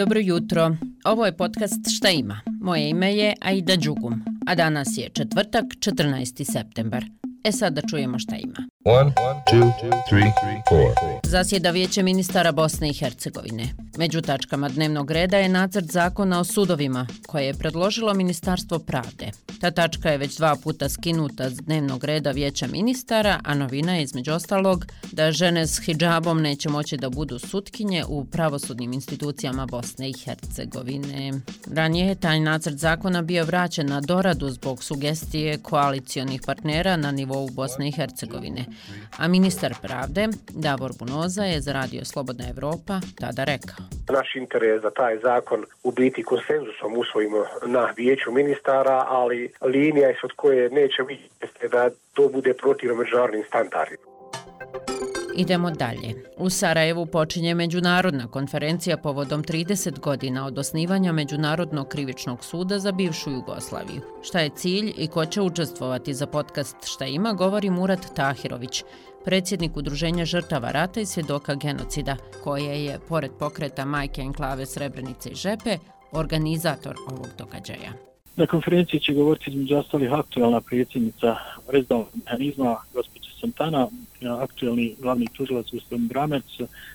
Dobro jutro. Ovo je podcast Šta ima. Moje ime je Aida Đugum, a danas je četvrtak, 14. septembar. E sad da čujemo šta ima. One, two, three, Zasjeda vijeće ministara Bosne i Hercegovine. Među tačkama dnevnog reda je nacrt zakona o sudovima, koje je predložilo Ministarstvo pravde. Ta tačka je već dva puta skinuta s dnevnog reda vijeća ministara, a novina je između ostalog da žene s hijabom neće moći da budu sutkinje u pravosudnim institucijama Bosne i Hercegovine. Ranije je taj nacrt zakona bio vraćen na doradu zbog sugestije koalicijonih partnera na nivou Bosne i Hercegovine. A ministar pravde, Davor Bunoza, je za radio Slobodna Evropa tada rekao. Naš interes da taj zakon u biti konsenzusom usvojimo na vijeću ministara, ali linija je od koje neće biti da to bude protiv međunarodnim standardima. Idemo dalje. U Sarajevu počinje međunarodna konferencija povodom 30 godina od osnivanja Međunarodnog krivičnog suda za bivšu Jugoslaviju. Šta je cilj i ko će učestvovati za podcast Šta ima, govori Murat Tahirović, predsjednik Udruženja žrtava rata i svjedoka genocida, koje je, pored pokreta Majke Enklave Srebrenice i Žepe, organizator ovog događaja. Na konferenciji će govoriti između ostalih aktualna predsjednica rezdavnog mehanizma, gospođa Santana, aktualni glavni tužilac gospodin Bramec,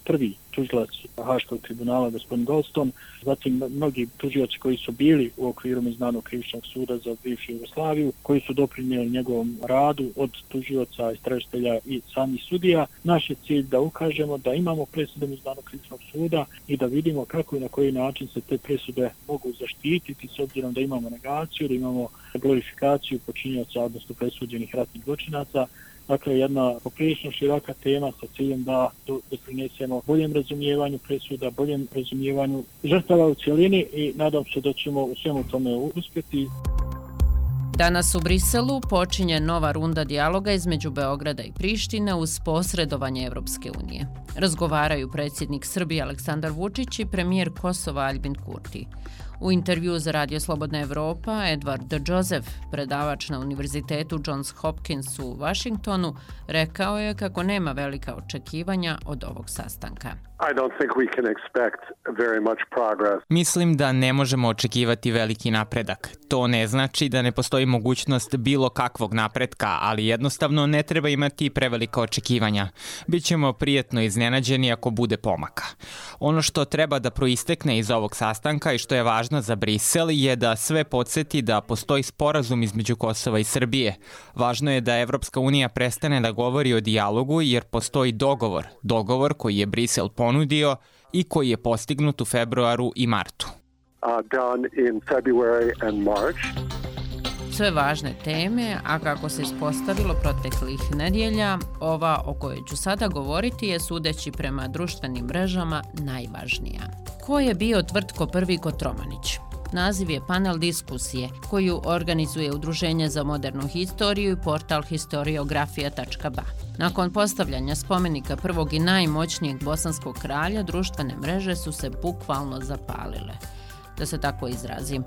prvi tužilac Haškog tribunala gospodin Goldstone, zatim mnogi tužioci koji su bili u okviru Međunarodnog krivičnog suda za bivšu Jugoslaviju, koji su doprinijeli njegovom radu od tužioca, istražitelja i samih sudija. Naš je cilj da ukažemo da imamo presude Međunarodnog krivičnog suda i da vidimo kako i na koji način se te presude mogu zaštititi s obzirom da imamo negaciju, da imamo glorifikaciju počinjaca, odnosno presuđenih ratnih zločinaca, Dakle, jedna poprilično široka tema sa ciljem da doprinesemo boljem razumijevanju presuda, boljem razumijevanju žrtava u cijelini i nadam se da ćemo u svemu tome uspjeti. Danas u Briselu počinje nova runda dijaloga između Beograda i Prištine uz posredovanje Evropske unije. Razgovaraju predsjednik Srbije Aleksandar Vučić i premijer Kosova Albin Kurti. U intervju za Radio Slobodna Evropa, Edward Joseph, predavač na Univerzitetu Johns Hopkins u Washingtonu, rekao je kako nema velika očekivanja od ovog sastanka. Mislim da ne možemo očekivati veliki napredak. To ne znači da ne postoji mogućnost bilo kakvog napretka, ali jednostavno ne treba imati prevelika očekivanja. Bićemo prijetno iznenađeni ako bude pomaka. Ono što treba da proistekne iz ovog sastanka i što je važno za Brisel je da sve podsjeti da postoji sporazum između Kosova i Srbije. Važno je da Evropska unija prestane da govori o dijalogu jer postoji dogovor. Dogovor koji je Brisel ponudio i koji je postignut u februaru i martu. Sve važne teme, a kako se ispostavilo proteklih nedjelja, ova o kojoj ću sada govoriti je sudeći prema društvenim mrežama najvažnija. Ko je bio tvrtko prvi Kotromanić? Naziv je panel diskusije koju organizuje Udruženje za modernu historiju i portal historiografija.ba. Nakon postavljanja spomenika prvog i najmoćnijeg bosanskog kralja, društvene mreže su se bukvalno zapalile. Da se tako izrazim,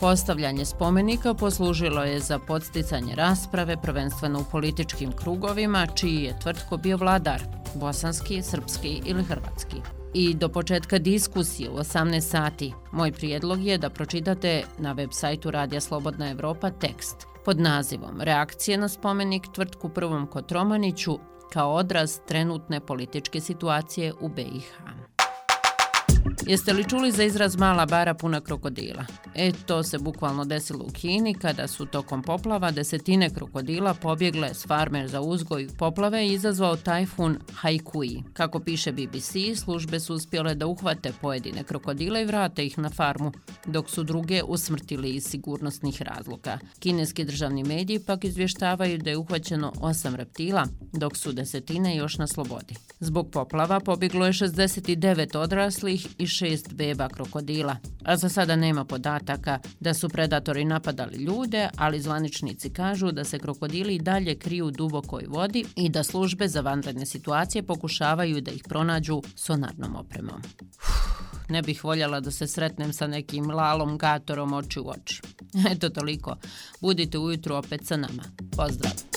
Postavljanje spomenika poslužilo je za podsticanje rasprave prvenstveno u političkim krugovima, čiji je tvrtko bio vladar, bosanski, srpski ili hrvatski. I do početka diskusije u 18 sati, moj prijedlog je da pročitate na web sajtu Radija Slobodna Evropa tekst pod nazivom Reakcije na spomenik tvrtku prvom Kotromaniću kao odraz trenutne političke situacije u BiH. Jeste li čuli za izraz mala bara puna krokodila? E, to se bukvalno desilo u Kini kada su tokom poplava desetine krokodila pobjegle s farme za uzgoj poplave i izazvao tajfun Haikui. Kako piše BBC, službe su uspjele da uhvate pojedine krokodile i vrate ih na farmu, dok su druge usmrtili iz sigurnosnih razloga. Kineski državni mediji pak izvještavaju da je uhvaćeno osam reptila, dok su desetine još na slobodi. Zbog poplava pobjeglo je 69 odraslih i šest beba krokodila. A za sada nema podataka da su predatori napadali ljude, ali zvaničnici kažu da se krokodili dalje kriju u dubokoj vodi i da službe za vanredne situacije pokušavaju da ih pronađu sonarnom opremom. Ne bih voljela da se sretnem sa nekim lalom gatorom oči u oči. Eto toliko. Budite ujutru opet sa nama. Pozdrav!